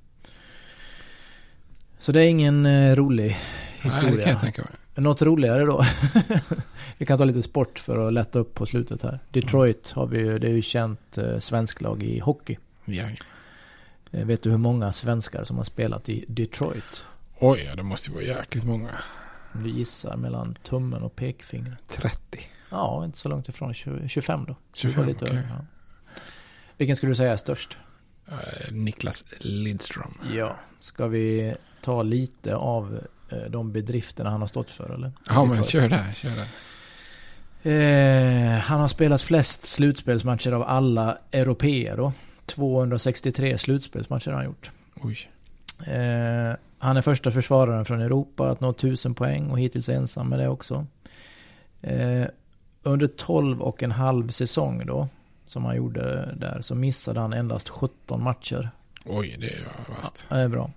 Så det är ingen eh, rolig historia. Nej, det kan jag tänka mig. Något roligare då. vi kan ta lite sport för att lätta upp på slutet här. Detroit har vi ju, det är ju känt eh, svensklag i hockey. Ja. Eh, vet du hur många svenskar som har spelat i Detroit? Oj, det måste ju vara jäkligt många. Vi gissar mellan tummen och pekfingret. 30. Ja, inte så långt ifrån. 20, 25 då. 25, lite okej. över, ja. Vilken skulle du säga är störst? Eh, Niklas Lidström. Ja. Ska vi ta lite av eh, de bedrifterna han har stått för eller? Ja, men kör där, kör där. Eh, han har spelat flest slutspelsmatcher av alla europeer då. 263 slutspelsmatcher har han gjort. Eh, han är första försvararen från Europa att nå 1000 poäng och hittills ensam med det också. Eh, under 12 och en halv säsong då, som han gjorde där, så missade han endast 17 matcher. Oj, det är ju vasst. Ja, det är bra.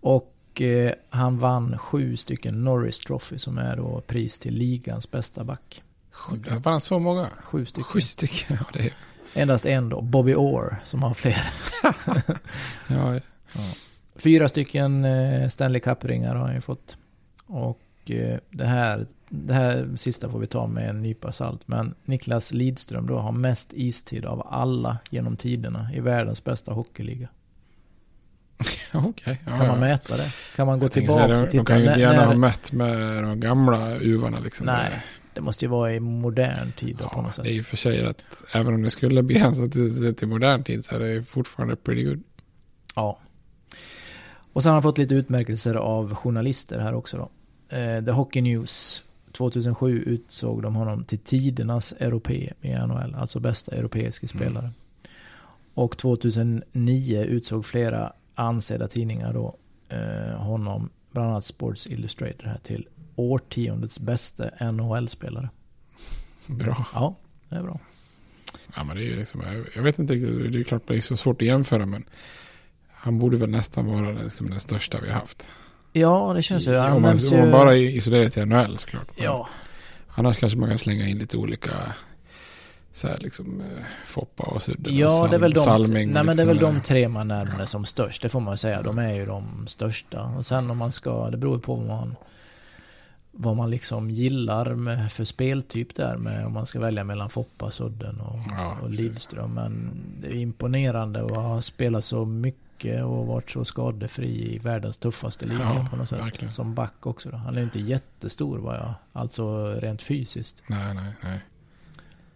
Och eh, han vann sju stycken Norris Trophy som är då pris till ligans bästa back. Sju, var han så många? Sju stycken. Sju stycken, ja det är... Endast en då, Bobby Orr, som har fler. Ja, Fyra stycken eh, Stanley Cup-ringar har han ju fått. Och eh, det här, det här sista får vi ta med en nypa salt. Men Niklas Lidström då har mest istid av alla genom tiderna i världens bästa hockeyliga. okej. Ja, Kan man mäta det? Kan man gå tillbaka säga, och titta? de kan ju inte gärna när- ha mätt med de gamla uvarna liksom. Nej, det måste ju vara i modern tid då på Ja, något sätt. det är ju för sig att även om det skulle begränsas till, till modern tid så är det fortfarande pretty good. Ja. Och sen har han fått lite utmärkelser av journalister här också då. Eh, The Hockey News 2007 utsåg de honom till tidernas europé i NHL, alltså bästa europeiska spelare. Och 2009 utsåg flera ansedda tidningar då eh, honom, bland annat Sports Illustrated här, till årtiondets bästa NHL-spelare. Bra. Ja, det är bra. Ja, men det är ju liksom, jag- jag vet inte riktigt, det är klart det är så svårt att jämföra men han borde väl nästan vara liksom den största vi har haft. Ja, det känns ju. Han om, man, nämns om man ju- bara isolerar till NHL såklart. Men Ja, Annars kanske man kan slänga in lite olika så här liksom eh, Foppa och Sudden Ja, och Sal- det är väl de, Salming. nej, men det är väl sådana de tre man nämner som störst, det får man säga. De är ju de största. Och sen om man ska, det beror på vad man, vad man liksom gillar med, för speltyp där med om man ska välja mellan Foppa, Sudden och, Ja, och. Lidström. Men det är imponerande att ha spelat så mycket och varit så skadefri i världens tuffaste liga Ja, på något sätt. verkligen. Som back också då. Han är inte jättestor vad jag, alltså rent fysiskt. Nej, nej, nej.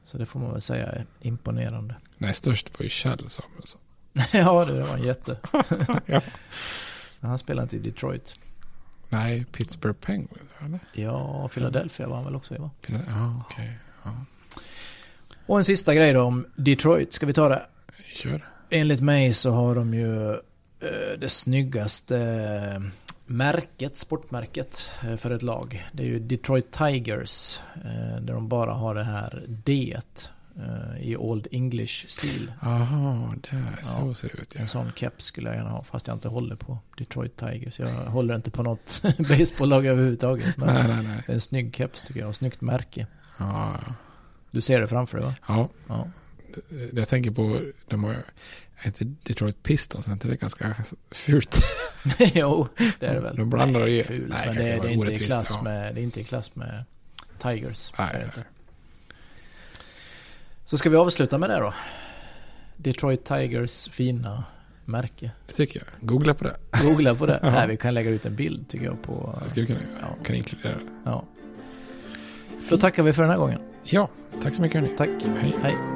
Så det får man väl säga är imponerande. Nej, störst var ju Kjell Samuelsson. ja, det var en jätte. Ja. Han spelar inte i Detroit. Nej, Pittsburgh Penguins, eller? Ja, Philadelphia var han väl också i va? Ja, okej. Ja. Och en sista grej då om Detroit. Ska vi ta det? Kör. Enligt mig så har de ju eh, det snyggaste eh, märket, sportmärket eh, för ett lag. Det är ju Detroit Tigers. Där de bara har det här D i Old English-stil. Jaha, där. Så Ja. ser det ut. Ja. En sån keps skulle jag gärna ha fast jag inte håller på Detroit Tigers. Jag håller inte på något baseballlag överhuvudtaget. Men Nej, nej, nej. det är en snygg keps tycker jag och snyggt märke. Ja, ja. Du ser det framför dig va? ja. Ja. Det jag tänker på, de har inte Detroit Pistons, är inte det ganska fult? jo, det är det väl. De blandar och Nej, ger. fult, Nej, men det, är- det, är inte i klass ja. med, det är inte i klass med Tigers. Det Nej, det inte. Så ska vi avsluta med det då? Detroit Tigers fina märke. Det tycker jag. Googla på det. Googla på det. Nej, vi kan lägga ut en bild tycker jag på... Jag skulle kunna Ja. kan inkludera det. Ja. Då tackar vi för den här gången. Ja, tack så mycket hörni. Tack. Hej. Hej.